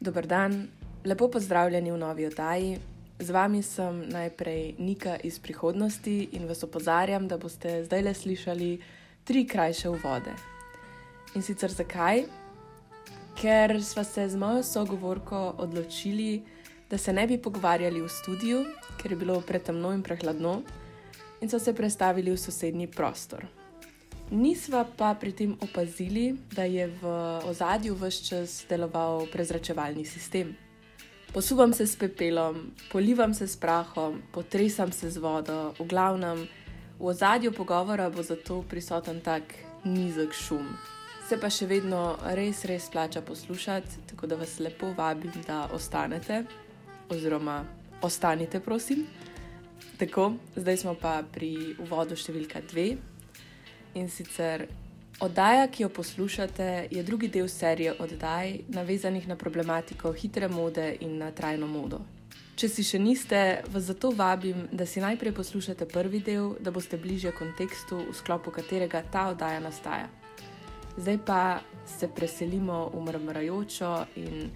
Dober dan, lepo pozdravljeni v novi oddaji. Z vami sem najprej Nika iz prihodnosti in vas opozarjam, da boste zdaj le slišali tri krajše uvode. In sicer zakaj? Ker smo se z mojo sogovorko odločili, da se ne bi pogovarjali v studiu, ker je bilo pretemno in prehladno, in so se prestavili v sosednji prostor. Nisva pa pri tem opazili, da je v ozadju vse čas deloval prezračevalni sistem. Posuvam se s pepelom, polivam se s prahom, potresam se z vodo, v glavnem, v ozadju pogovora bo zato prisoten tak nizek šum. Se pa še vedno res, res plača poslušati, tako da vas lepo vabim, da ostanete, oziroma ostanite, prosim. Tako, zdaj smo pa pri uvodu številka dve. In sicer oddaja, ki jo poslušate, je drugi del serije oddaj, navezanih na problematiko hitre mode in na trajno modo. Če si še niste, vas zato vabim, da si najprej poslušate prvi del, da boste bližje kontekstu, v sklopu katerega ta oddaja nastaja. Zdaj pa se preselimo v mrmrajočo in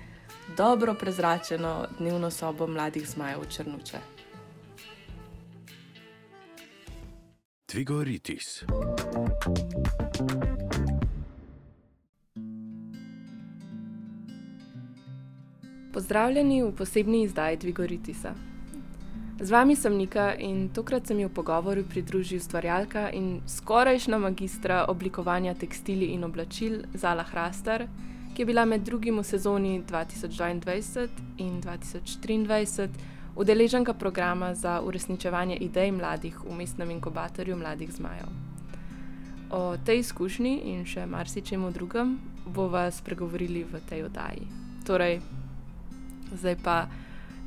dobro prezračeno dnevno sobo mladih zmajev Črnuče. Tvigoritis. Pozdravljeni v posebni izdaji Dvigoritisa. Z vami sem Nika in tokrat se mi v pogovoru pridruži ustvarjalka in skorajšna magistra oblikovanja tekstili in oblačil Zala Hrastar, ki je bila med drugim v sezoni 2022 in 2023 udeleženka programa za uresničevanje idej mladih v mestnem inkubatorju Mladih Zmajev. O tej izkušnji in še marsičemu drugem bova spregovorili v tej oddaji. Torej, zdaj pa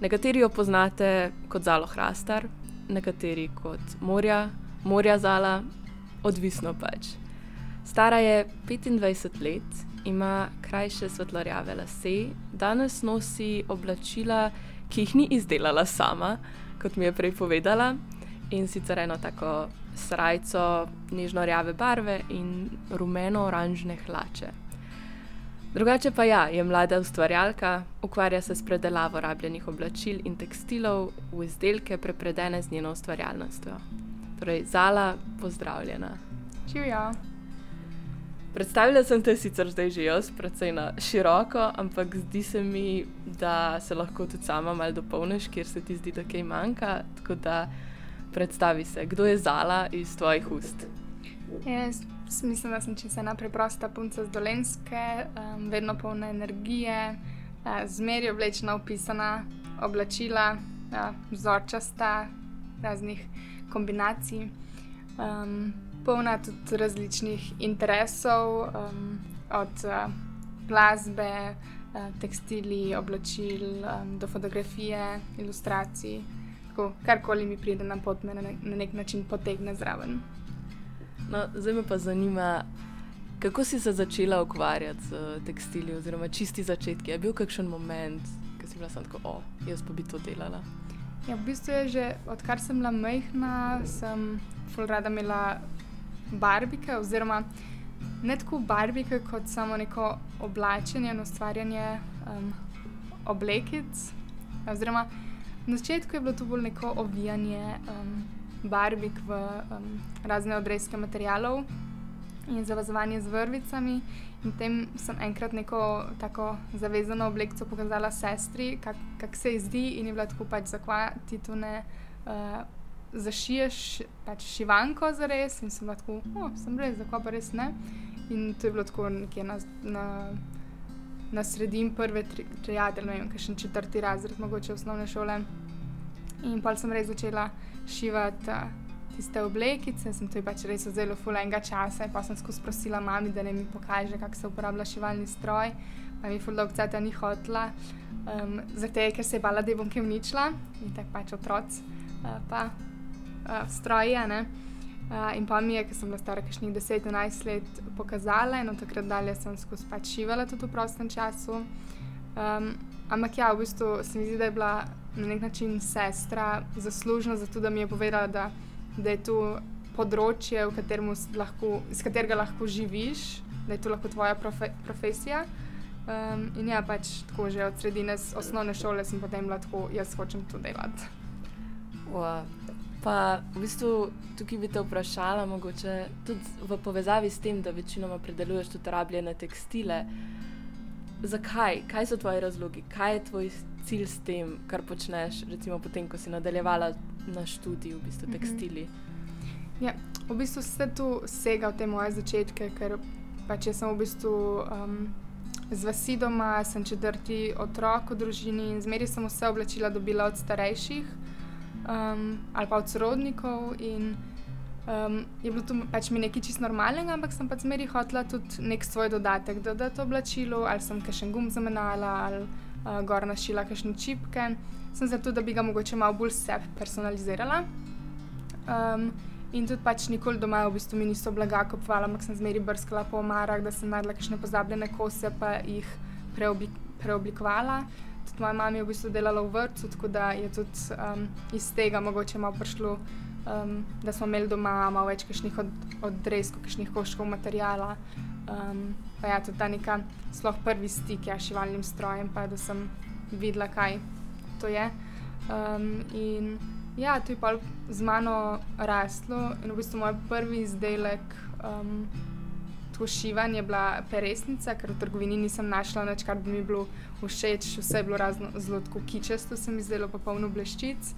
nekateri jo poznate kot Zalo Hrastar, nekateri kot Morja, Morja Zala, odvisno pač. Stara je 25 let, ima krajše svetlorjave lase, danes nosi oblačila, ki jih ni izdelala sama, kot mi je prej povedala, in sicer eno tako srajco nežno-rjave barve in rumeno-oranžne hlače. Drugače pa ja, je mlada ustvarjalka, ukvarja se s predelavo rabljenih oblačil in tekstilov v izdelke, prepredene z njeno ustvarjalnostjo. Torej, Zala, pozdravljena. Živijo. Predstavila sem te sicer zdaj že jaz, precej na široko, ampak zdi se mi, da se lahko tudi sama malo dopolniš, kjer se ti zdi, da kaj manjka. Tako da predstavi se, kdo je Zala iz tvojih ust. Jaz mislim, da sem čisto ena preprosta punca z dolenske, um, vedno polna energije, uh, zmeraj oblečena, opisana, oblačila, uh, vzorčasta, raznih kombinacij. Um, polna tudi različnih interesov, um, od uh, glasbe, uh, tekstili, oblačil um, do fotografije, ilustracij. Tako, karkoli mi pride na pot, me na, na nek način potegne zraven. No, zdaj me pa zanima, kako si se začela ukvarjati z tekstili, oziroma čisti začetki. Je bil kakšen moment, ko si bila samo tako, o, jaz pa bi to delala. Ja, v bistvu je že odkar sem bila majhna, sem fulrada imela barbike, oziroma ne tako barbike, kot samo neko oblačenje in ustvarjanje um, oblekic. Oziroma, na začetku je bilo to bolj neko ovijanje um, barbik v um, razne odrezke materijalov in zavezovanje z vrvicami. In tem sem enkrat neko tako zavezano obleko pokazala sestri, kako kak se ji zdi, in je bila tako pač zakvati tu ne. Uh, zašiješ pač šivanko za res in sem lahko, oh, sem res, zakaj pa res ne. In to je bilo tako nekje na, na, na sredini prve trijade, ne vem, kakšen četrti razred, mogoče osnovne šole. In pa sem res začela šivati uh, tiste oblekice, sem to pač res vzela ful enega časa pa sem skozi prosila mami, da ne mi pokaže, kako se uporablja šivalni stroj. Pa mi ful dolg cajt ni hotla, um, zato ker se je bala, da bom kaj uničila in tako pač otroci. Uh, pa uh, stroje. Uh, in pa mi je, ker sem bila stara kakšnih 10-11 let, pokazala in od takrat dalje sem skozi pač šivala tudi v prostem času. Um, ampak ja, v bistvu se mi zdi, da je bila na nek način sestra zaslužna za to, da mi je povedala, da, da je to področje, lahko, iz katerega lahko živiš, da je to lahko tvoja profe, profesija. Um, in ja, pač tako že od sredine osnovne šole sem potem bila tako, jaz hočem to delati. Wow. Pa v bistvu tukaj bi te vprašala, mogoče tudi v povezavi s tem, da večinoma predeluješ tudi rabljene tekstile. Zakaj? Kaj so tvoji razlogi? Kaj je tvoj cilj s tem, kar počneš, recimo potem, ko si nadaljevala na študiju, v bistvu mhm. tekstili? Ja, v bistvu se tu sega v te moje začetke, ker pač jaz sem v bistvu. Um, z vasi doma, sem četrti otrok v družini in zmeri sem vse oblačila dobila od starejših um, ali pa od sorodnikov. In, um, je bilo to pač mi nekaj čist normalnega, ampak sem pa zmeri hotela tudi nek svoj dodatek dodati oblačilu, ali sem kakšen gum zamenjala, ali uh, gor našila kakšne čipke. Sem zato, da bi ga mogoče malo bolj sebi personalizirala. Um, In tudi pač nikoli doma v bistvu mi niso blaga kupovali, ampak sem zmeri brskala po omarah, da sem najdla kakšne pozabljene kose, pa jih preobli preoblikovala. Tudi moja mama je v bistvu delala v vrtu, tako da je tudi um, iz tega mogoče malo prišlo, um, da smo imeli doma malo več kakšnih od, odrezkov, kakšnih koščkov materijala. Um, pa ja, tudi ta neka sploh prvi stik ja, s šivalnim strojem, pa da sem videla, kaj to je. Um, in Ja, to je pa z mano raslo in v bistvu moj prvi izdelek, um, to šivanje, je bila peresnica, ker v trgovini nisem našla nič, kar bi mi bilo všeč, vse je bilo razno, zelo kičasto, sem izdelala pa polno bleščic.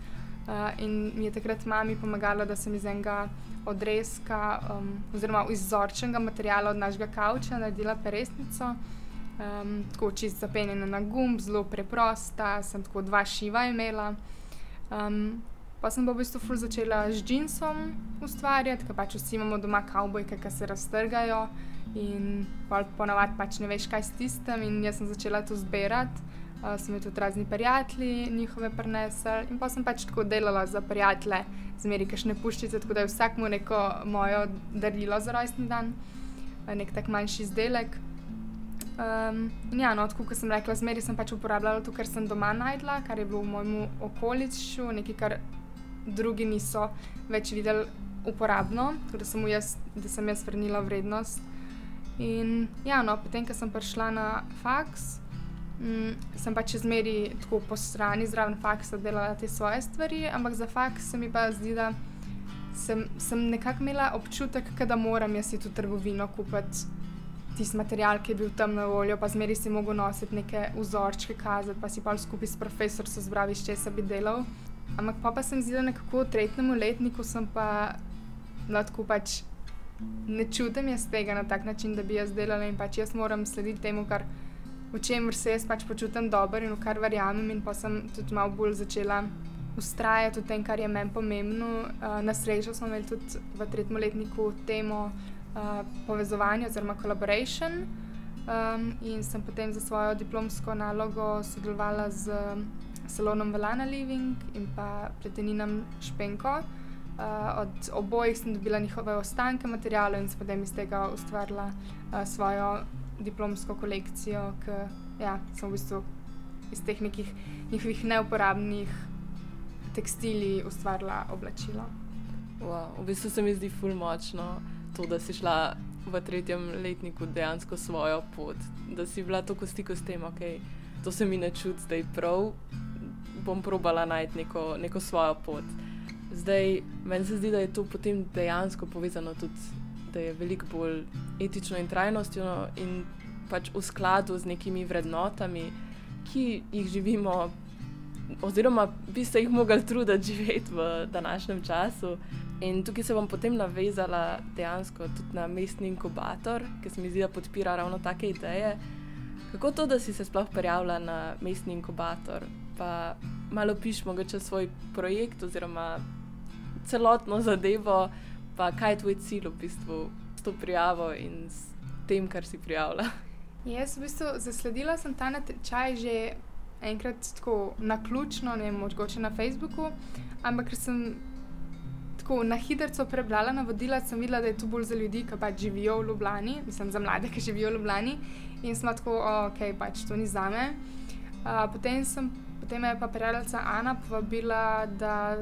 Uh, in mi je takrat mami pomagala, da sem iz enega odrezka, um, oziroma iz vzorčnega materiala od našega kavča naredila peresnico. Um, tako čist zapenjena na gumb, zelo preprosta, sem tako dva šiva imela. Um, Pa sem pa v bistvu ful začela z džinsom ustvarjati, ker pač vsi imamo doma kavbojke, ki se raztrgajo in ponavadi pač ne veš, kaj s tistem. In jaz sem začela to zbirati, uh, sem jih tudi razni prijatelji njihove prenesli in pa sem pač tako delala za prijatelje, zmeri kašne puščice, tako da je vsak mu neko mojo darilo za rojstni dan, nek tak manjši izdelek. Um, ja, no, kot sem rekla, zmeri sem pač uporabljala to, kar sem doma najdla, kar je bilo v mojem okolišu, nekaj, kar drugi niso več videli uporabno, da sem, jaz, da sem jaz vrnila vrednost. In ja, no, potem, ko sem prišla na faks, m, mm, sem pač zmeri tako po strani zraven faksa delala te svoje stvari, ampak za faks se mi pa zdi, da sem, sem nekako imela občutek, da moram jaz iti v trgovino kupiti. Tisti material, ki je bil tam na voljo, pa zmeri si mogel nositi neke vzorčke, kazati, pa si pa skupaj s profesorjem zbraviš, če se bi delal. Ampak pa, pa sem zelo nekako v tretjem letniku, sem pa lahko pač ne čutim jaz tega na tak način, da bi jaz delala in pač jaz moram slediti temu, kar, v čemer se jaz pač počutim dobro in v kar verjamem. In pa sem tudi malo bolj začela ustrajati v tem, kar je meni pomembno. Uh, na srečo smo imeli tudi v tretjem letniku temo uh, povezovanja oziroma collaboration. Um, in sem potem za svojo diplomsko nalogo sodelovala z salonom Velana Living in pa pleteninom Špenko. Uh, od obojih sem dobila njihove ostanke materijalov in potem iz tega ustvarila uh, svojo diplomsko kolekcijo, ki ja, sem v bistvu iz teh nekih njihovih neuporabnih tekstilij ustvarila oblačila. Wow, v bistvu se mi zdi fulmočno to, da si šla v tretjem letniku dejansko svojo pot, da si bila tako v stiku s tem, da okay, to se mi ne čuti zdaj prav, bom probala najti neko, neko svojo pot. Zdaj, meni se zdi, da je to potem dejansko povezano tudi, da je veliko bolj etično in trajnostno in pač v skladu z nekimi vrednotami, ki jih živimo, oziroma bi se jih mogli truditi živeti v današnjem času. In tukaj se bom potem navezala dejansko tudi na mestni inkubator, ki se mi zdi, da podpira ravno take ideje. Kako to, da si se sploh prijavila na mestni inkubator? pa malo piš mogoče svoj projekt oziroma celotno zadevo, pa kaj je tvoj cilj v bistvu s to prijavo in s tem, kar si prijavila. Jaz v bistvu zasledila sem ta natečaj že enkrat tako na ključno, ne mogoče na Facebooku, ampak ker sem tako na hitro prebrala navodila, sem videla, da je to bolj za ljudi, ki pač živijo v Ljubljani, mislim za mlade, ki živijo v Ljubljani in sem tako, ok, pač to ni za me. Uh, potem sem Potem me je pa prijateljica Ana povabila, da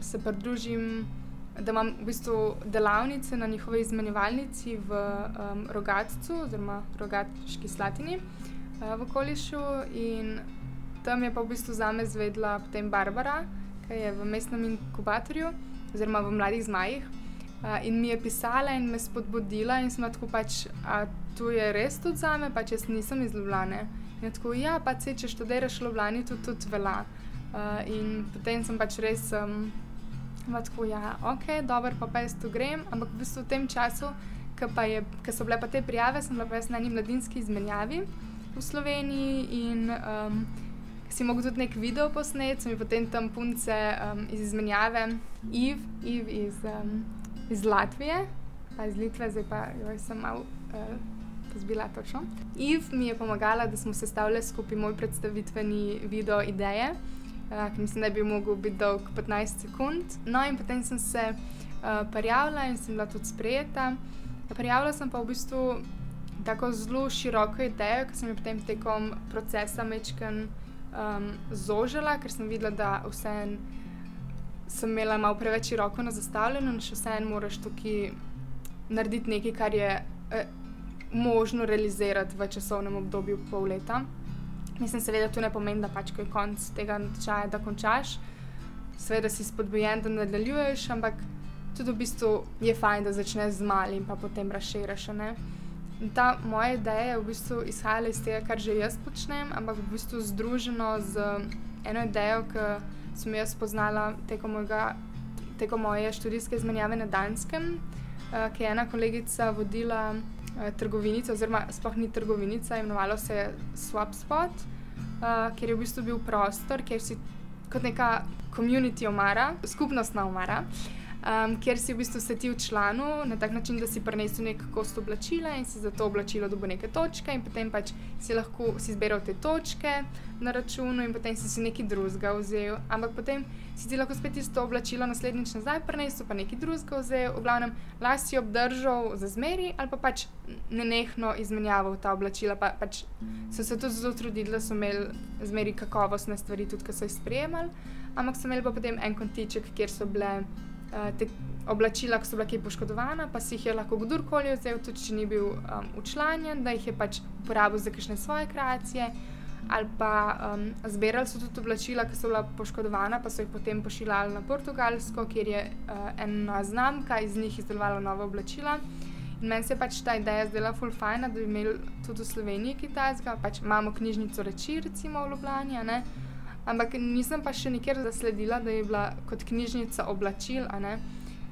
se pridružim, da imam v bistvu delavnice na njihovi izmenjevalnici v um, Rogatcu, oziroma Rogatski Slatini. uh, v Kolišu in tam je pa v bistvu za me zvedla potem Barbara, ki je v mestnem inkubatorju oziroma v mladih zmajih. Uh, in mi je pisala in me spodbudila, in sem tako pač, a tu je res tudi za me, pač jaz nisem iz Ljubljana. In tako, ja, pa se če študiraš v Ljubljani, tudi, tudi vela. Uh, in potem sem pač res, um, tako, ja, ok, dobro, pa, pa jaz tu grem, ampak v bistvu v tem času ki so bile pa te prijave, sem bila na neki mladinski izmenjavi v Sloveniji in um, si mogel tudi nek video posneti, so mi potem tam punce um, iz izmenjave, Iv, Iv iz, um, iz Latvije, pa iz Litve, zdaj pa jo sem malo. Uh, Zbila točno. Iv mi je pomagala, da smo sestavljali skupaj moj predstavitveni video ideje, uh, ki mislim, da bi lahko bil dolg 15 sekund. No, in potem sem se uh, prijavila in sem bila tudi sprejeta. Prijavila sem pa v bistvu tako zelo široko idejo, ki sem jo potem tekom procesa Mečken um, zožila, ker sem videla, da vseeno sem imela malo preveč široko na zastavljeno in še vseeno moraš tukaj narediti nekaj, kar je eh, možno realizirati v časovnem obdobju pol leta. Mislim, seveda, to ne pomeni, da pač, ko je konc tega načaja, da končaš, seveda si spodbujen, da nadaljuješ, ampak tudi v bistvu je fajn, da začneš z malim in potem razširiš. Ta moja ideja je v bistvu izhajala iz tega, kar že jaz počnem, ampak v bistvu združeno z eno idejo, ki sem jo spoznala tekom, mojega, tekom moje študijske izmenjave na Danskem, uh, ki je ena kolegica vodila uh, trgovinico, oziroma sploh ni trgovinica, imenovalo se je SwapSpot, uh, kjer je v bistvu bil prostor, kjer si kot neka komunity omara, skupnostna omara. Uh, um, kjer si v bistvu se ti v članu na tak način, da si prinesel nek kost oblačila in si za to oblačilo dobil neke točke, in potem pač si lahko si zbiral te točke na računu, in potem si si nekaj drugega vzel. Ampak potem si ti lahko spet isto oblačilo naslednjič nazaj prinesel, pa nekaj drugega vzel, v glavnem las si obdržal za zmeri ali pa pač nenehno izmenjaval ta oblačila. Pa, pač so se tudi zelo trudili, da so imeli zmeri kakovostne stvari, tudi ko so jih sprejemali. Ampak so imeli pa potem en kontiček, kjer so bile te oblačila, ki so bila kaj poškodovana, pa si jih je lahko kdorkoli vzel, tudi če ni bil um, učlanjen, da jih je pač uporabil za kakšne svoje kreacije. Ali pa um, zbirali so tudi oblačila, ki so bila poškodovana, pa so jih potem pošiljali na Portugalsko, kjer je uh, ena znamka iz njih izdelovala nova oblačila. In meni se je pač ta ideja zdela ful fajna, da bi imeli tudi v Sloveniji kitajska, pač imamo knjižnico reči, recimo v Ljubljani. Ampak nisem pa še nikjer zasledila, da je bila kot knjižnica oblačil.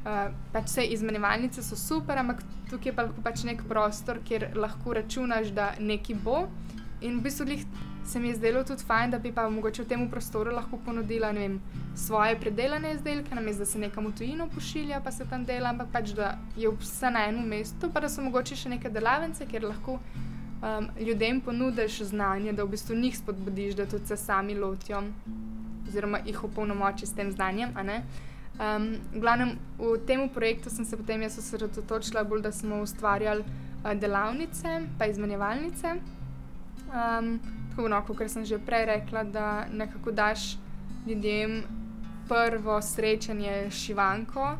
Uh, pač vse izmenjevalnice so super, ampak tukaj je pa lahko pač nek prostor, kjer lahko računaš, da nekaj bo. In v bistvu se mi je zdelo tudi fajn, da bi pa mogoče v tem prostoru lahko ponudila vem, svoje predelane izdelke, namesto da se nekam v tujino pošilja, pa se tam dela, ampak pač da je vse na enem mestu, pa da so mogoče še neke delavnice, kjer lahko um, ljudem ponudiš znanje, da v bistvu njih spodbudiš, da tudi se sami lotijo, oziroma jih opolnomočiš s tem znanjem. Um, glavnem, v tem projektu sem se potem jaz osredotočila bolj, da smo ustvarjali uh, delavnice, pa izmenjevalnice. Um, tako no, kot sem že prej rekla, da nekako daš ljudem prvo srečanje s šivanko,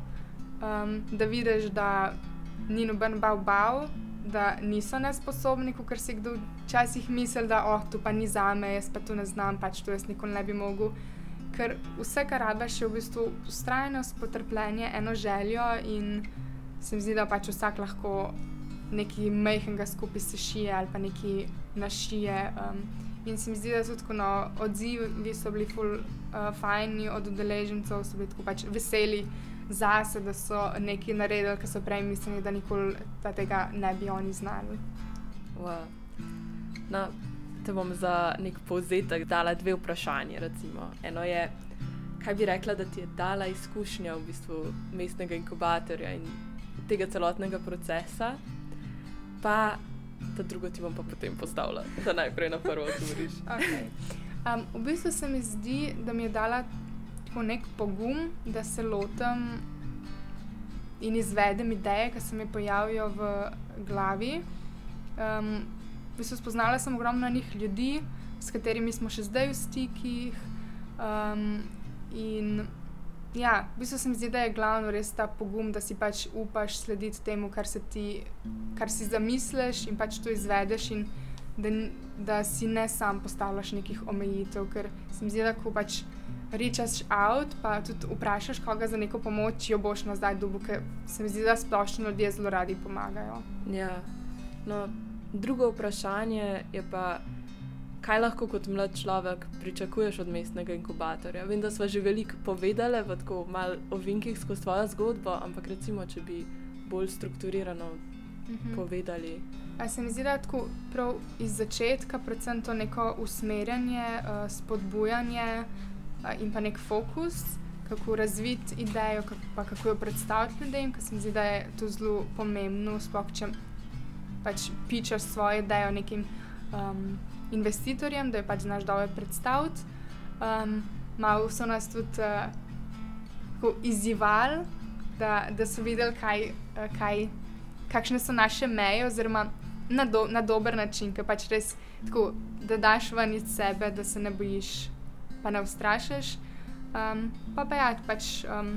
um, da vidiš, da ni noben bav bav, da niso nesposobni, kot si kdo včasih misli, da oh, to pa ni za me, jaz pa to ne znam, pač to jaz nikoli ne bi mogel. Ker vse, kar rabiš, je v bistvu ustrajnost, potrpljenje, eno željo in se mi zdi, da pač vsak lahko nekaj majhnega skupaj sešije ali pa nekaj našije. Um, in se mi zdi, da so tako no, odzivi so bili ful uh, fajni od udeležencev, so bili tako pač veseli zase, da so nekaj naredili, kar so prej mislili, da nikoli tega ne bi oni znali. Wow. No, te bom za nek povzetek dala dve vprašanje. Recimo. Eno je, kaj bi rekla, da ti je dala izkušnja v bistvu mestnega inkubatorja in tega celotnega procesa, pa ta drugo ti bom pa potem postavila, da najprej na prvo odgovoriš. okay. um, v bistvu se mi zdi, da mi je dala tako nek pogum, da se lotim in izvedem ideje, ki se mi pojavijo v glavi. Um, v bistvu spoznala sem ogromno njih ljudi, s katerimi smo še zdaj v stikih. Um, in ja, v bistvu se mi zdi, da je glavno res ta pogum, da si pač upaš slediti temu, kar, ti, kar si zamisliš in pač to izvedeš. In da, da si ne sam postavljaš nekih omejitev, ker se mi zdi, da ko pač rečeš out, pa tudi vprašaš koga za neko pomoč, jo boš nazaj dobil, ker se mi zdi, da splošno ljudje zelo radi pomagajo. Ja. No, drugo vprašanje je pa, kaj lahko kot mlad človek pričakuješ od mestnega inkubatorja? Vem, da smo že veliko povedali v tako malo ovinkih skozi svojo zgodbo, ampak recimo, če bi bolj strukturirano mhm. povedali. A se mi zdi, da tako prav iz začetka, predvsem to neko usmerjanje, uh, spodbujanje in pa nek fokus, kako razviti idejo, kako, kako jo predstaviti ljudem, ker se mi zdi, da je to zelo pomembno, sploh če pač pičeš svojo idejo nekim um, investitorjem, da jo pač znaš dobro predstaviti. Um, malo so nas tudi uh, izzivali, da, da so videli, kaj, uh, kaj, kakšne so naše meje, oziroma na, do, na dober način, ki pač res tako, da daš ven iz sebe, da se ne bojiš, pa ne ustrašiš. Um, pa pa ja, pač um,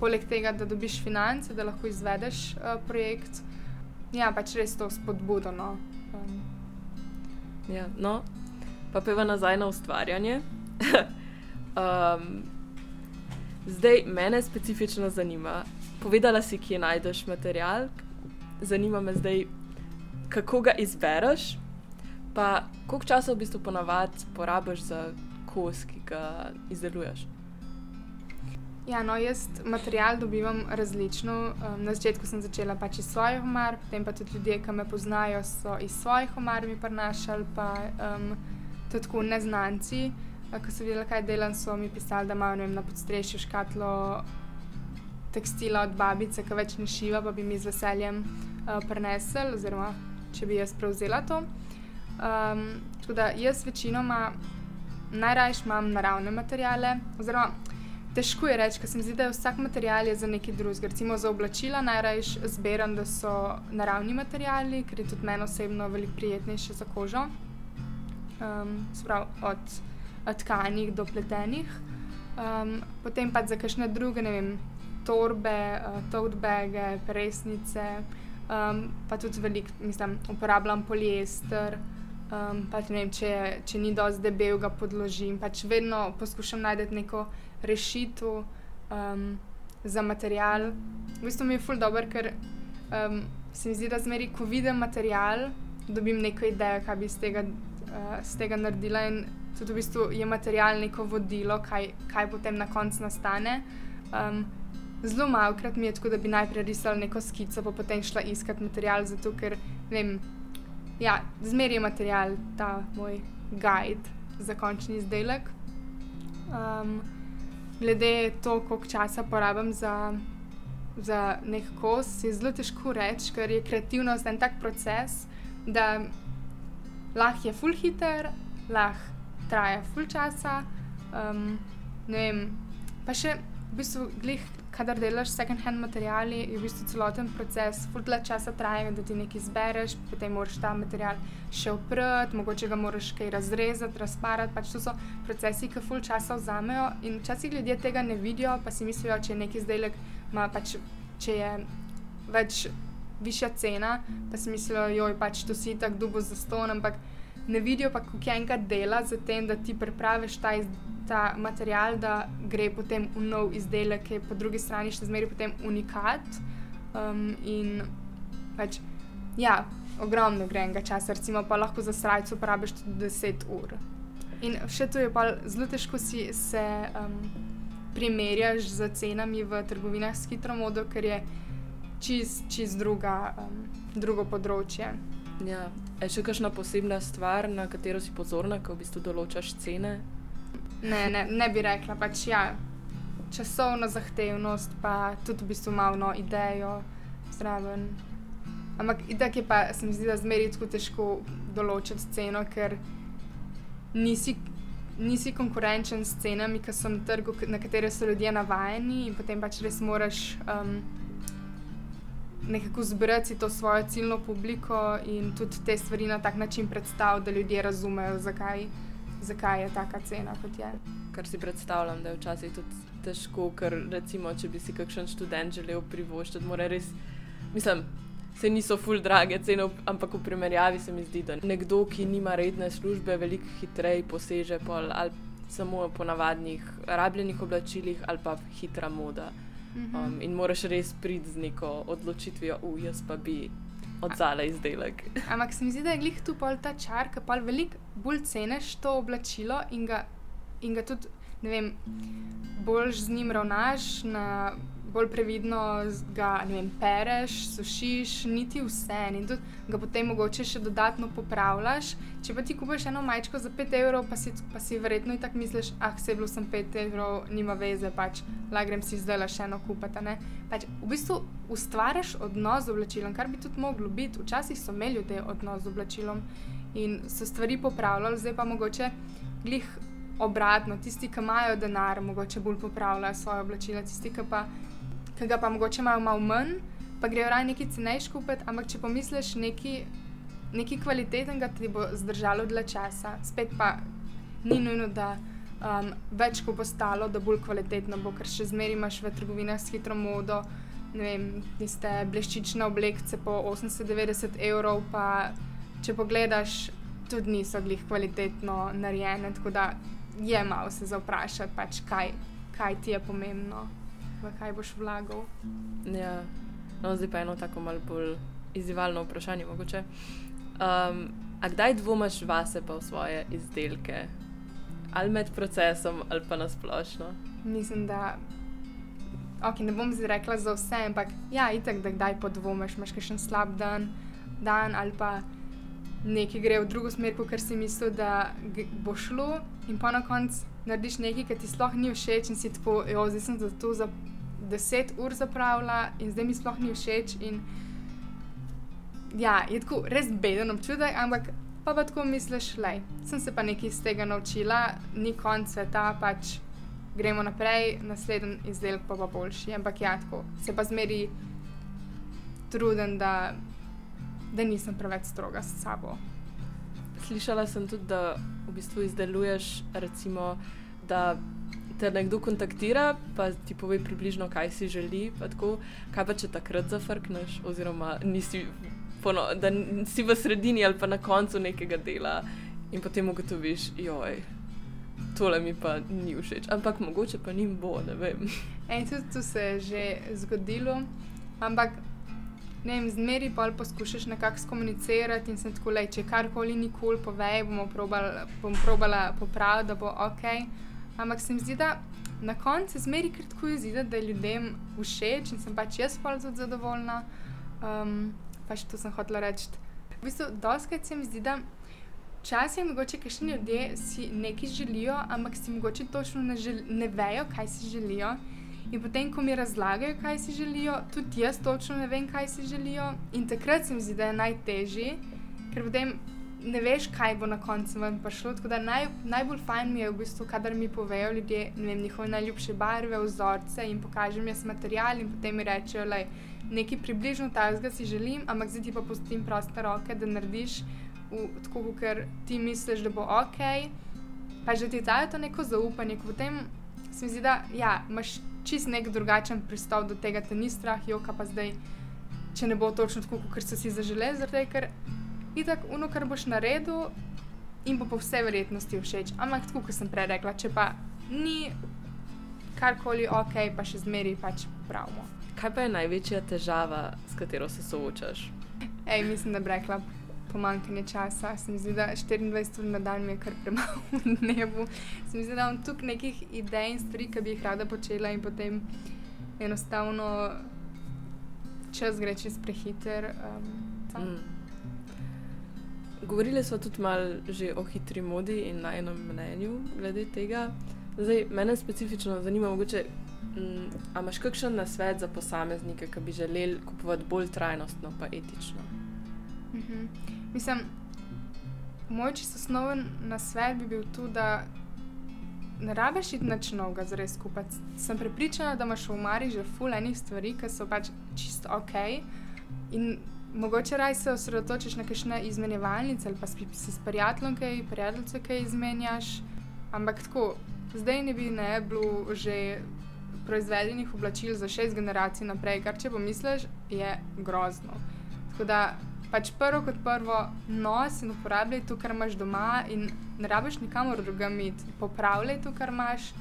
poleg tega, da dobiš finance, da lahko izvedeš uh, projekt, ja, pač res to spodbudo. No. Um. Ja, no, pa peva nazaj na ustvarjanje. um, zdaj, mene specifično zanima. Povedala si, kje najdeš material, zanima me zdaj, kako ga izbereš, pa koliko časa v bistvu ponavadi porabiš za kos, ki ga izdeluješ. Ja, no, jaz material dobivam različno. Um, na začetku sem začela pač iz svojih omar, potem pa tudi ljudje, ki me poznajo, so iz svojih omar mi prenašali, pa um, tudi tako neznanci, ki so videli, kaj delam, so mi pisali, da imajo vem, na podstrešju škatlo tekstila od babice, ki več ne šiva, pa bi mi z veseljem uh, prenesel, oziroma če bi jaz prevzela to. Um, tako da jaz večinoma najraje imam naravne materiale. Oziroma, težko je reči, ker se mi zdi, da je vsak material je za nekaj drugega. Recimo za oblačila najraje zbiram, da so naravni materiali, ker je tudi meni osebno veliko prijetnejše za kožo. Um, sprav, od, tkanih do pletenih. Um, potem pa za kakšne druge, ne vem, torbe, uh, tote bage, presnice um, pa tudi veliko, mislim, uporabljam poliester. Um, pač vem, če, če ni dovolj debel, ga podložim. Pač vedno poskušam najti neko rešitev um, za material. V bistvu mi je ful dobr, ker um, se mi zdi, da zmeri, ko vidim material, dobim neko idejo, kaj bi iz tega, uh, tega naredila. In tudi v bistvu je material neko vodilo, kaj, kaj potem na koncu nastane. Um, zelo malo krat mi je tako, da bi najprej risala neko skico, pa potem šla iskati material, zato ker vem, ja, zmeri je material ta moj guide za končni izdelek. Um, glede to, koliko časa porabim za, za nek kos, je zelo težko reči, ker je kreativnost en tak proces, da lahko je full hitter, lahko traja full časa. Um, ne vem, pa še v bistvu glih kadar delaš second-hand materiali, je v bistvu celoten proces, fudla časa traja, da ti nekaj izbereš, potem moraš ta material še oprati, mogoče ga moraš kaj razrezati, razparati. Pač to so procesi, ki ful časa vzamejo in včasih ljudje tega ne vidijo, pa si mislijo, če je neki izdelek, ima pač, če je več. Višja cena, pa si mislijo, joj, pač to si tako dubo za ston, ampak ne vidijo pa, enkrat dela za tem, da ti pripraviš ta, ta material, da gre potem v nov izdelek, ki je po drugi strani še zmeraj potem unikat. Um, in pač, ja, ogromno gre enega časa, recimo pa lahko za srajco uporabiš tudi 10 ur. In še to je pa zelo težko si se um, primerjaš z cenami v trgovinah s hitro modo, ker je čist, čist druga, um, drugo področje. Ja. Je še kakšna posebna stvar, na katero si pozorna, ko v bistvu določaš cene? Ne, ne, ne bi rekla. Pač, ja, časovna zahtevnost, pa tudi v bistvu malo no, idejo zraven. Ampak itak je pa, se mi zdi, da zmeri tako težko določiti ceno, ker nisi, nisi konkurenčen s cenami, ki so na trgu, na katere so ljudje navajeni in potem pač res moraš. Um, nekako zbrati to svojo ciljno publiko in tudi te stvari na tak način predstaviti, da ljudje razumejo, zakaj, zakaj je taka cena kot je. Kar si predstavljam, da je včasih tudi težko, ker recimo, če bi si kakšen študent želel privoščiti, mora res, mislim, se niso full drage cene, ampak v primerjavi se mi zdi, da nekdo, ki nima redne službe, veliko hitreje poseže pol ali samo po navadnih rabljenih oblačilih ali pa hitra moda. Mhm. Um, in moraš res priti z neko odločitvijo, u, jaz pa bi odzala izdelek. Ampak se mi zdi, da je glih tu pol ta čar, ki pa veliko bolj ceniš to oblačilo in ga, in ga tudi, ne vem, bolj z njim ravnaš, na, bolj previdno ga vem, pereš, sušiš, niti vse. In tudi ga potem mogoče še dodatno popravljaš. Če pa ti kupiš eno majčko za 5 evrov, pa si, pa si verjetno tako misliš, ah, se je bilo sem 5 evrov, nima veze, pač la grem si zdaj le še eno kupiti. Pač, v bistvu ustvariš odnos z oblačilom, kar bi tudi moglo biti. Včasih so imeli ljudje odnos z oblačilom in so stvari popravljali, zdaj pa mogoče glih obratno. Tisti, ki imajo denar, mogoče bolj popravljajo svoje oblačila, tisti, ki pa, ki ga pa mogoče imajo malo manj, pa grejo raje nekaj cenejš kupiti. Ampak če pomisliš nekaj, nekaj kvalitetnega, ti bo zdržalo dlje časa. Spet pa ni nujno, da um, več ko bo stalo, da bolj kvalitetno bo, ker še zmeraj imaš v trgovinah s hitro modo. Ne vem, tiste bleščične oblekce po 80-90 evrov, pa če pogledaš, tudi niso glih kvalitetno narejene. Tako da je malo se za vprašati, pač, kaj, kaj ti je pomembno, v kaj boš vlagal. Ja, no, zdaj pa eno tako malo bolj izzivalno vprašanje. Mogoče. Um, a kdaj dvomiš vase pa v svoje izdelke? Ali med procesom, ali pa nasplošno? Mislim, da. Ok, ne bom zdaj rekla za vse, ampak ja, itek, da kdaj podvomiš, imaš kakšen slab dan, dan ali pa nekaj gre v drugo smer, kot si mislil, da bo šlo, in pa na koncu narediš nekaj, kar ti sploh ni všeč, in si tako, jo, zdaj sem za to 10 ur zapravila, in zdaj mi sploh ni všeč. In ja, je tako res beden občutek, ampak pa, pa tako misliš, le, sem se pa nekaj iz tega naučila, ni konc sveta, pač gremo naprej, naslednji izdelek pa bo boljši. Ampak ja, tako se pa zmeri truden, da, da nisem preveč stroga s sabo. Slišala sem tudi, da v bistvu izdeluješ, recimo, da te nekdo kontaktira, pa ti pove približno, kaj si želi. pa Tako, kaj pa če takrat zafrkneš, oziroma nisi, pono, da si v sredini ali pa na koncu nekega dela in potem ugotoviš, joj. Tole mi pa ni všeč, ampak mogoče pa njim bo, ne vem. In tudi to se je že zgodilo, ampak ne vem, zmeri pa poskušaš nekako skomunicirati in se tako le, če karkoli nikoli povej, bomo probala, bom probala popraviti, da bo ok. Ampak se mi zdi, da na koncu zmeri kar tako izide, da je ljudem všeč in sem pač jaz pa tudi zadovoljna. Um, pač to sem hotela reči. V bistvu, doskrat se mi zdi, da Včasih mogoče kakšni ljudje si nekaj želijo, ampak si mogoče točno ne, žel, ne vejo, kaj si želijo. In potem, ko mi razlagajo, kaj si želijo, tudi jaz točno ne vem, kaj si želijo. In takrat se mi zdi, da je najtežje, ker potem ne veš, kaj bo na koncu ven prišlo. Tako da naj, najbolj fajn mi je v bistvu, kadar mi povejo ljudje vem, njihove najljubše barve, vzorce in pokažem jaz material in potem mi rečejo, da nekaj približno takega si želim, ampak zdaj ti pa pustim proste roke, da narediš v, tako, ker ti misliš, da bo ok, pa že ti dajo to neko zaupanje, potem se mi zdi, da ja, imaš čist nek drugačen pristop do tega, te ni strah, joka pa zdaj, če ne bo točno tako, kot so si zaželeli, zaradi tega, ker itak uno, kar boš naredil, in bo po vsej verjetnosti všeč. Ampak tako, kot sem prej rekla, če pa ni karkoli ok, pa še zmeri pač pravimo. Kaj pa je največja težava, s katero se soočaš? Ej, mislim, da bi rekla pomankanje časa. Se mi zdi, da 24 ur na dan mi je kar premalo v dnevu. Se mi zdi, da imam tukaj nekih idej in stvari, ki bi jih rada počela, in potem enostavno čas gre čez prehiter. Um, tako. Mm. Govorili smo tudi malo že o hitri modi in na enem mnenju glede tega. Zdaj, mene specifično zanima, mogoče, mm, a imaš kakšen nasvet za posameznike, ki bi želeli kupovati bolj trajnostno, pa etično? Mhm. Mislim, moj čisto osnoven nasvet bi bil tu, da ne rabiš iti nič novega za res kupiti. Sem prepričana, da imaš v Mari že ful enih stvari, ki so pač čisto ok. In mogoče raj se osredotočiš na kakšne izmenjevalnice ali pa si, si s prijateljem kaj, prijateljice kaj izmenjaš. Ampak tako, zdaj ne bi ne bilo že proizvedenih oblačil za šest generacij naprej, kar če pomisliš, je grozno. Tako da pač prvo kot prvo nos in uporabljaj to, kar imaš doma, in ne rabiš nikamor drugam iti. Popravljaj to, kar imaš.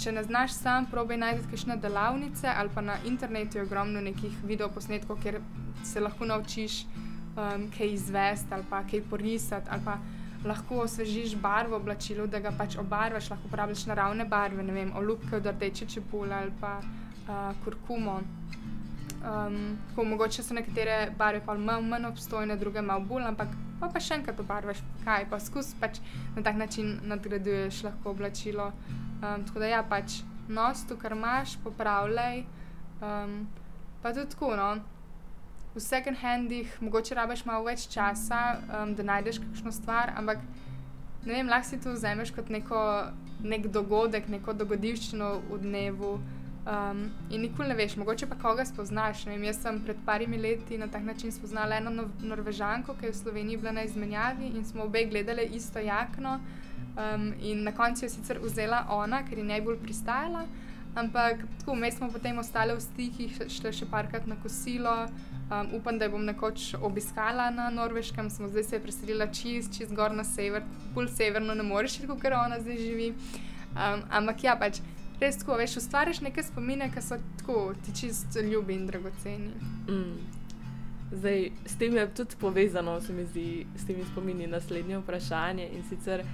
Če ne znaš sam, probaj najti kakšne delavnice ali pa na internetu je ogromno nekih videoposnetkov, kjer se lahko naučiš um, kaj izvesti ali pa kaj porisati. Ali pa lahko osvežiš barvo oblačila, da ga pač obarvaš, lahko uporabljaš naravne barve, ne vem, olupke od rdeče čebule ali pa uh, kurkumo. Um, tako, mogoče so nekatere barve pa malo manj obstojne, druge malo bolj, ampak pa, pa še enkrat obarvaš, kaj pa skus pač na tak način nadgraduješ lahko oblačilo. Um, tako da ja, pač nos tu, kar imaš, popravljaj. Um, pa tudi tako, no. V second handih mogoče rabiš malo več časa, um, da najdeš kakšno stvar, ampak ne vem, lahko si to vzameš kot neko, nek dogodek, neko dogodivščino v dnevu. Um, in nikoli ne veš, mogoče pa koga spoznaš. Vem, jaz sem pred parimi leti na tak način spoznala eno no Norvežanko, ki je v Sloveniji bila na izmenjavi in smo obe gledali isto jakno. Um, in na koncu je sicer vzela ona, ker je najbolj pristajala, ampak tako vmes smo potem ostali v stikih, šli še parkrat na kosilo. Um, upam, da jo bom nekoč obiskala na Norveškem, smo zdaj se preselila čist, čist gor na sever, pol severno, ne moreš, ker ona zdaj živi. Um, ampak ja, pač res tako, veš, ustvariš neke spomine, ki so tako ti čisto ljubi in dragoceni. Mm. Zdaj, s tem je tudi povezano, se mi zdi, s temi spomini naslednje vprašanje. In sicer,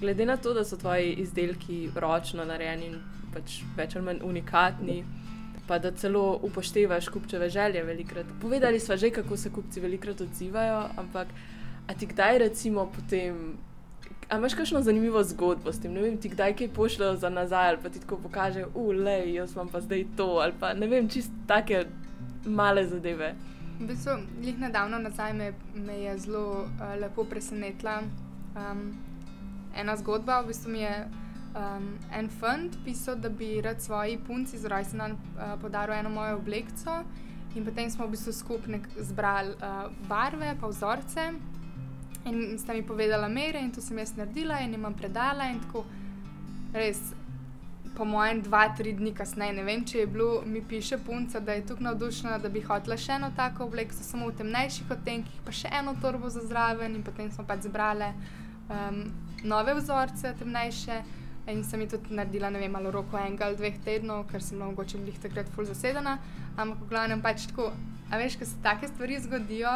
glede na to, da so tvoji izdelki ročno narejeni in pač več ali manj unikatni, pa da celo upoštevaš kupčeve želje, velikrat. Povedali smo že, kako se kupci velikrat odzivajo, ampak a ti kdaj recimo potem A imaš kakšno zanimivo zgodbo s tem? Ne vem, ti kdaj kaj pošljajo za nazaj ali pa ti tako pokaže, ulej, jaz imam pa zdaj to ali pa ne vem, čist take male zadeve. V bistvu, jih nedavno nazaj me, me je zelo uh, lepo presenetila um, ena zgodba. V bistvu mi je um, en fant pisal, da bi rad svoji punci z rojstvenom uh, podaril eno mojo oblekco. In potem smo v bistvu skupaj zbrali uh, barve, pa vzorce. In sta mi povedala mere, in to sem jaz naredila, in jim predala. In tako, res, po mojem, dva, tri dni kasneje, ne vem, če je bilo, mi piše punca, da je tukaj navdušena, da bi hotela še eno tako obleko, samo v temnejših odtenkih, pa še eno torbo za zraven, in potem smo pač zbrali um, nove vzorce, temnejše. In sem jih tudi naredila, ne vem, malo roko enega ali dveh tednov, ker sem mogoče bila takrat full zasedena. Ampak, v glavnem, pač tako, a veš, ko se take stvari zgodijo,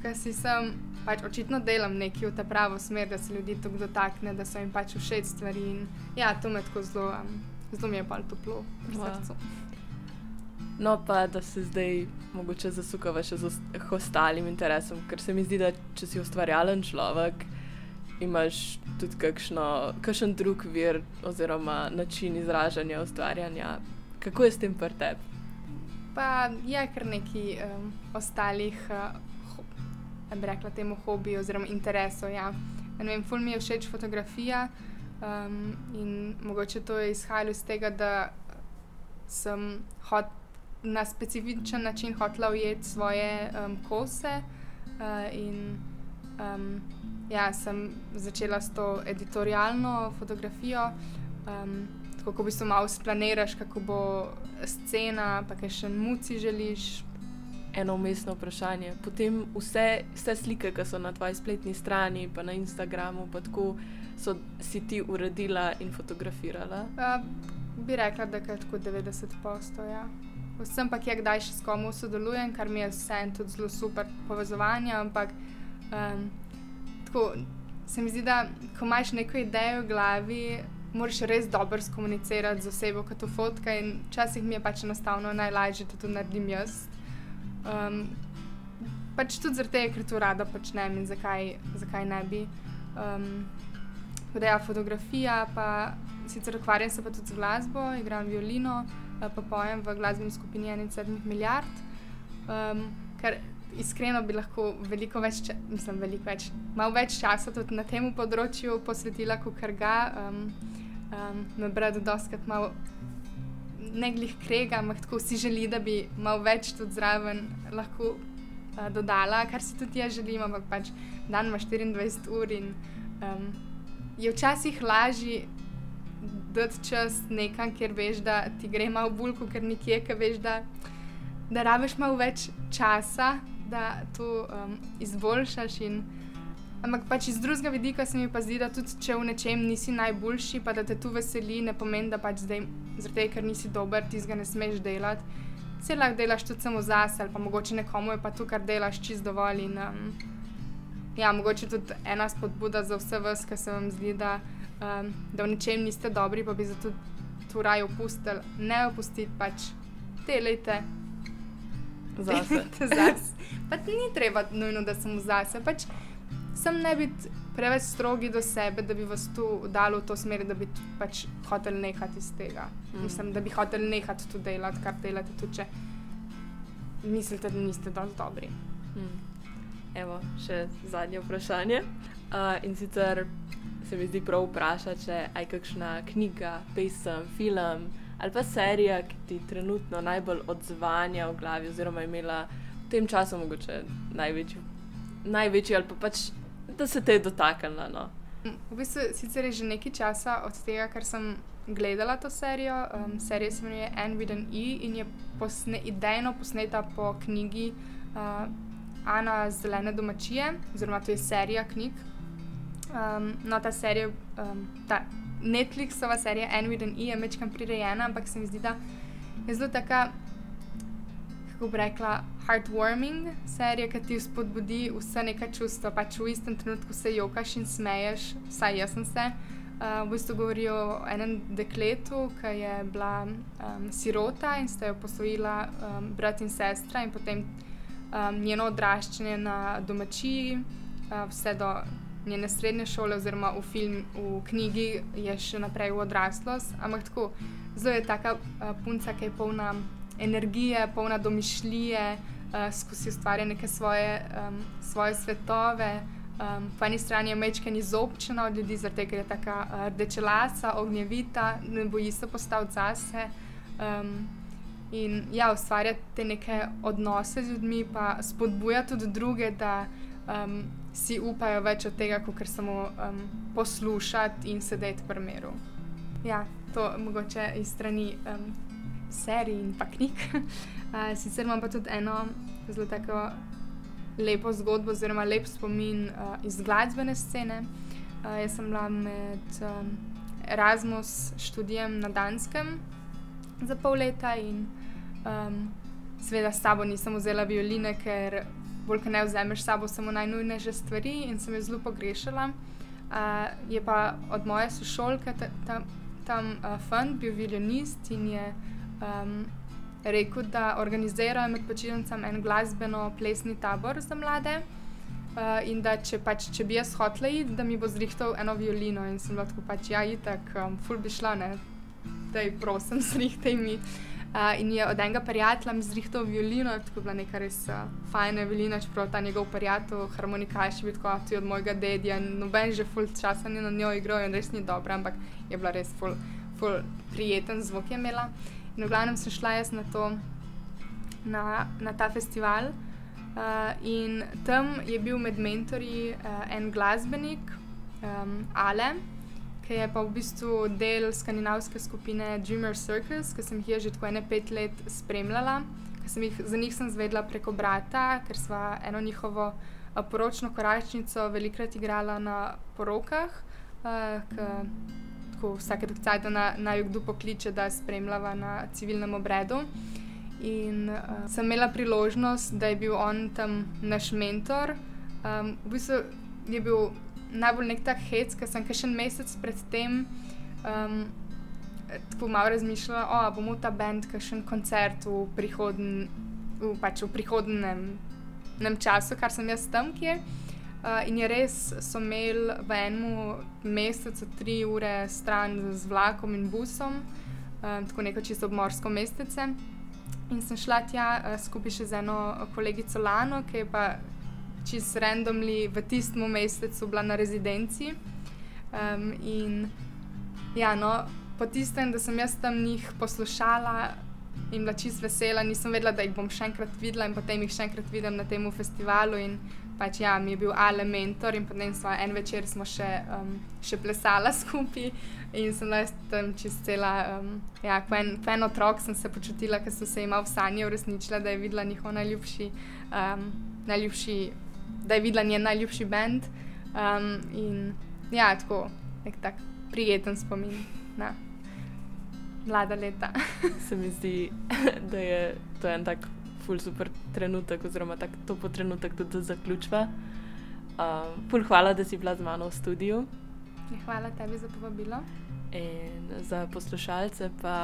ker si sem pač očitno delam nekaj v ta pravo smer, da se ljudi tako dotakne, da so jim pač všeč stvari. In, ja, to me tako zelo, um, zelo mi je pa toplo v srcu. No, pa da se zdaj mogoče zasukava še z ostalim interesom, ker se mi zdi, da če si ustvarjalen človek, imaš tudi kakšno, kakšen drug vir oziroma način izražanja, ustvarjanja. Kako je s tem prtep? Pa je kar nekaj um, ostalih uh, bi rekla temu hobiju oziroma interesu. Ja. Vem, ful mi je všeč fotografija um, in mogoče to je izhajalo iz tega, da sem hot, na specifičen način hotela ujeti svoje um, kose uh, in um, ja, sem začela s to editorialno fotografijo. Um, Tako, ko bi se malo splaniraš, kako bo scena, pa kaj še muci želiš, eno umestno vprašanje. Potem vse, vse slike, ki so na tvoji spletni strani, pa na Instagramu, pa tako so si ti uredila in fotografirala. Uh, bi rekla, da je tako 90 postov. Ja. Vsem pa je kdaj še s komu sodelujem, kar mi je vseeno tudi zelo super povezovanje. Ampak um, tako se mi zdi, da ko imaš neko idejo v glavi. Moraš res dobro skomunicirati z osebo, kot to fotka, včasih mi je pač enostavno najlažje, da to naredim jaz. Um, pač tudi zaradi tega, ker to rada počnem in zakaj, zakaj ne bi. Um, je fotografija, pa sicer ukvarjam se pa tudi z glasbo, igram violino, pa pojem v glasbeni skupini 1,7 milijard. Um, ker iskreno bi lahko veliko več, mislim, veliko več, malo več časa tudi na tem področju posvetila, kot kar ga. Um, um, me brat doskrat malo ne glih krega, ampak tako si želi, da bi malo več tudi zraven lahko uh, dodala, kar si tudi jaz želim, ampak pač dan ima 24 ur in um, je včasih lažje dati čas nekam, kjer veš, da ti gre malo bolj, ker nekje, ki veš, da, da rabiš malo več časa, da to um, izboljšaš. In, ampak pač iz drugega vidika se mi pa zdi, da tudi če v nečem nisi najboljši, pa da te tu veseli, ne pomeni, da pač zdaj, zaradi ker nisi dober, ti ga ne smeš delati. Vse lahko delaš tudi samo zase, ali pa mogoče nekomu je pa to, kar delaš, čist dovolj. In, um, ja, mogoče tudi ena spodbuda za vse vas, ki se vam zdi, da, um, da v nečem niste dobri, pa bi zato tu raj opustili. Ne opustiti pač, delajte. Zase. zase. Pa ni treba nujno, da sem zase. Pač sem ne biti preveč strogi do sebe, da bi vas tu dali v to smer, da bi pač hotel nehati iz tega. Mm. Mislim, da bi hotel nehati tu delati, kar delate, tudi če mislite, da niste dovolj dobri. Mm. Evo, še zadnje vprašanje. Uh, in sicer se mi zdi prav vprašati, če je kakšna knjiga, pesem, film ali pa serija, ki ti trenutno najbolj odzvanja v glavi, oziroma imela v tem času mogoče največji, največji ali pa pač, da se te je dotaknila. No. V bistvu sicer je že nekaj časa od tega, ker sem gledala to serijo. Um, serija se imenuje Anne with an E in je posne, idejno posneta po knjigi. Uh, Ana Zelene domačije, oziroma to je serija knjig. Um, no, ta serija, um, ta Netflixova serija Anne with an E je večkrat prirejena, ampak se mi zdi, da je zelo taka, kako bi rekla, heartwarming serija, ki ti spodbudi vse neka čustva. Pač v istem trenutku se jokaš in smeješ, vsaj jaz sem se. Uh, v bistvu govorijo o enem dekletu, ki je bila um, sirota in sta jo posvojila um, brat in sestra, in potem um, njeno odraščanje na domačiji, uh, vse do njene srednje šole, oziroma v, film, v knjigi, je še naprej v odraslost. Ampak tako, zelo je taka uh, punca, ki je polna energije, polna domišljije, uh, skozi ustvarja neke svoje, um, svoje svetove. Um, po eni strani je mečken izobčena od ljudi, zato je tako uh, rdečelasa, ognjevita, ne boji se postaviti zase. Um, in ja, ustvarjati te neke odnose z ljudmi, pa spodbuja tudi druge, da um, si upajo več od tega, kot samo um, poslušati in sedeti pri miru. Ja, to mogoče iz strani um, serij in pa knjig. uh, sicer imam pa tudi eno zelo tako lepo zgodbo, oziroma lep spomin uh, iz glasbene scene. Uh, jaz sem bila med um, Erasmus študijem na Danskem za pol leta in Um, Sveda s sabo nisem vzela violine, ker bolj kot ne vzameš sabo samo najnujnejše stvari in sem jo zelo pogrešala. Uh, je pa od moje sošolke tam, tam uh, fund bil violinist in je um, rekel, da organizirajo med počitnicami en glasbeno-plesni tabor za mlade. Uh, in da če, pač, če bi jaz hotela iti, da mi bo zrihtal eno violino, in sem lahko pač ja, itak, um, ful bi šla, da ji prosim, zrihtaj mi. Uh, in je od enega prijatelja mi zrihtal violino, tako je bila neka res uh, fajna violina, čeprav ta njegov prijatelj, harmonikaš, je bil kot od mojega dedja, noben že full časa ni na njo igral in res ni dobro, ampak je bila res full, full prijeten zvok je imela. In v glavnem sem šla jaz na, to, na, na ta festival. Uh, in tam je bil med mentori uh, en glasbenik, um, Ale ki je pa v bistvu del skandinavske skupine Dreamer Circus, ki sem jih že tako ene pet let spremljala. Jih, za njih sem zvedla preko brata, ker sva eno njihovo a, poročno koračnico velikrat igrala na porokah. Vsake dokcaj, da naj na jo kdo pokliče, da spremljava na civilnem obredu. In uh, sem imela priložnost, da je bil on tam naš mentor. Um, v bistvu je bil najbolj nek tak hec, ker sem še en mesec predtem um, tako malo razmišljala, da oh, bomo ta bend, ki še en koncert v, prihodn, v, pač v prihodnem času, kar sem jaz tam kje. Uh, in je res, so imeli v enem mesecu tri ure stran z vlakom in busom, uh, tako neko čisto obmorsko mestece. In sem šla tja uh, skupaj še z eno kolegico Lano, ki je pa čist randomly v tistem mesecu bila na rezidenci. Um, in ja, no, po tistem, da sem jaz tam njih poslušala in bila čist vesela, nisem vedela, da jih bom še enkrat videla in potem jih še enkrat vidim na tem festivalu. In pač ja, mi je bil Ale mentor in potem smo en večer smo še, um, še plesala skupaj. In sem bila tam čist cela, um, ja, kot en, en otrok sem se počutila, ker so se imela v sanji uresničila, da je videla njihov najljubši um, najljubši, da je videla njen najljubši bend. Um, in ja, tako nek tak prijeten spomin na mlada leta. Se mi zdi, da je to en tak ful super trenutek, oziroma tak topo trenutek, tudi zaključva. Um, ful hvala, da si bila z mano v studiu. Ja, hvala tebi za povabilo. In za poslušalce pa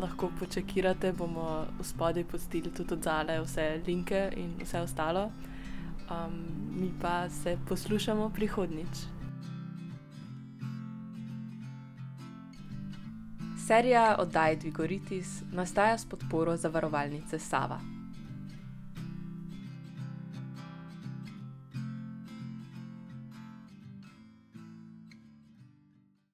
lahko počakirate, bomo v spodaj postili tudi odzale vse linke in vse ostalo. Um, mi pa se poslušamo prihodnič. Serija oddaj Dvigoritis nastaja s podporo zavarovalnice Sava.